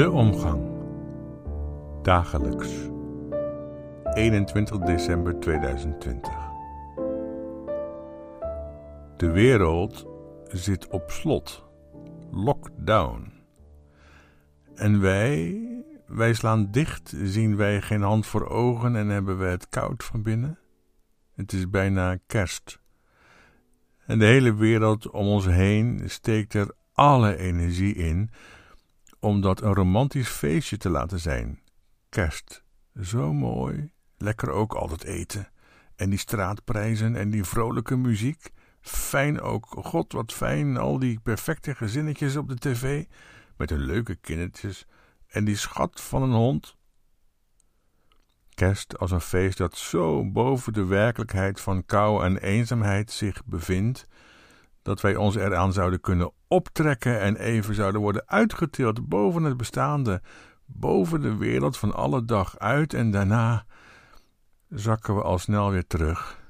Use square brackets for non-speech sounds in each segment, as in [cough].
De omgang. Dagelijks. 21 december 2020. De wereld zit op slot. Lockdown. En wij, wij slaan dicht, zien wij geen hand voor ogen en hebben we het koud van binnen. Het is bijna kerst. En de hele wereld om ons heen steekt er alle energie in om dat een romantisch feestje te laten zijn. Kerst. Zo mooi. Lekker ook altijd eten. En die straatprijzen en die vrolijke muziek. Fijn ook. God, wat fijn. Al die perfecte gezinnetjes op de tv. Met hun leuke kindertjes. En die schat van een hond. Kerst als een feest dat zo boven de werkelijkheid van kou en eenzaamheid zich bevindt dat wij ons eraan zouden kunnen optrekken en even zouden worden uitgetild boven het bestaande, boven de wereld van alle dag uit en daarna zakken we al snel weer terug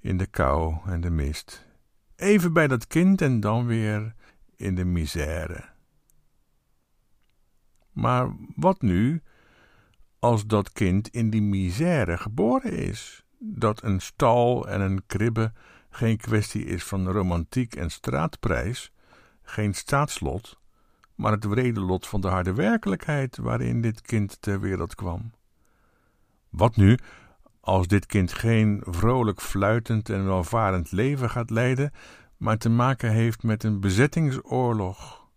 in de kou en de mist. Even bij dat kind en dan weer in de misère. Maar wat nu als dat kind in die misère geboren is? Dat een stal en een kribbe geen kwestie is van romantiek en straatprijs, geen staatslot, maar het wrede lot van de harde werkelijkheid waarin dit kind ter wereld kwam. Wat nu als dit kind geen vrolijk fluitend en welvarend leven gaat leiden, maar te maken heeft met een bezettingsoorlog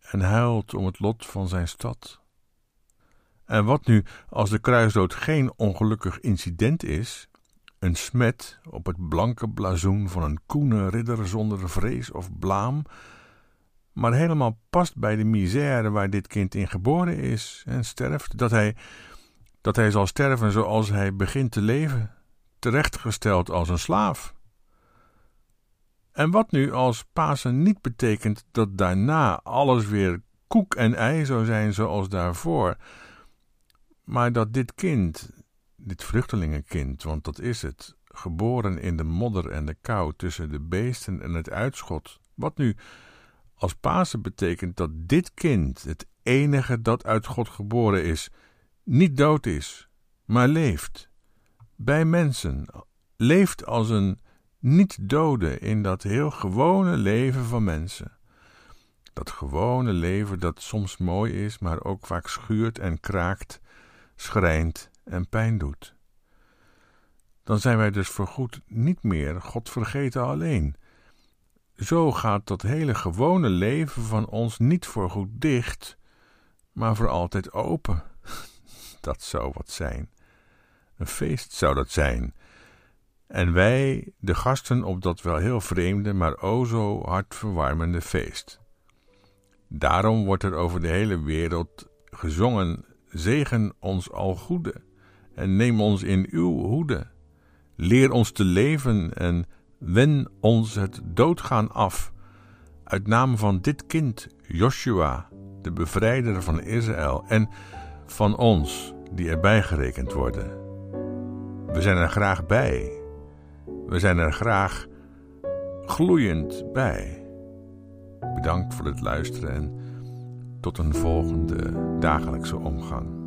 en huilt om het lot van zijn stad? En wat nu als de kruisdood geen ongelukkig incident is, een smet op het blanke blazoen van een koene ridder zonder vrees of blaam, maar helemaal past bij de misère waar dit kind in geboren is en sterft, dat hij, dat hij zal sterven zoals hij begint te leven, terechtgesteld als een slaaf. En wat nu als Pasen niet betekent dat daarna alles weer koek en ei zou zijn zoals daarvoor, maar dat dit kind, dit vluchtelingenkind, want dat is het, geboren in de modder en de kou tussen de beesten en het uitschot, wat nu als Pasen betekent dat dit kind, het enige dat uit God geboren is, niet dood is, maar leeft, bij mensen, leeft als een niet-dode in dat heel gewone leven van mensen. Dat gewone leven dat soms mooi is, maar ook vaak schuurt en kraakt, schrijnt en pijn doet. Dan zijn wij dus voorgoed niet meer God vergeten alleen. Zo gaat dat hele gewone leven van ons niet voorgoed dicht, maar voor altijd open. [laughs] Dat zou wat zijn. Een feest zou dat zijn. En wij, de gasten op dat wel heel vreemde, maar o zo hartverwarmende feest. Daarom wordt er over de hele wereld gezongen: Zegen ons al goede en neem ons in uw hoede. Leer ons te leven en wen ons het doodgaan af. Uit naam van dit kind, Joshua, de bevrijder van Israël, en van ons, die erbij gerekend worden. We zijn er graag bij. We zijn er graag gloeiend bij. Bedankt voor het luisteren en tot een volgende dagelijkse omgang.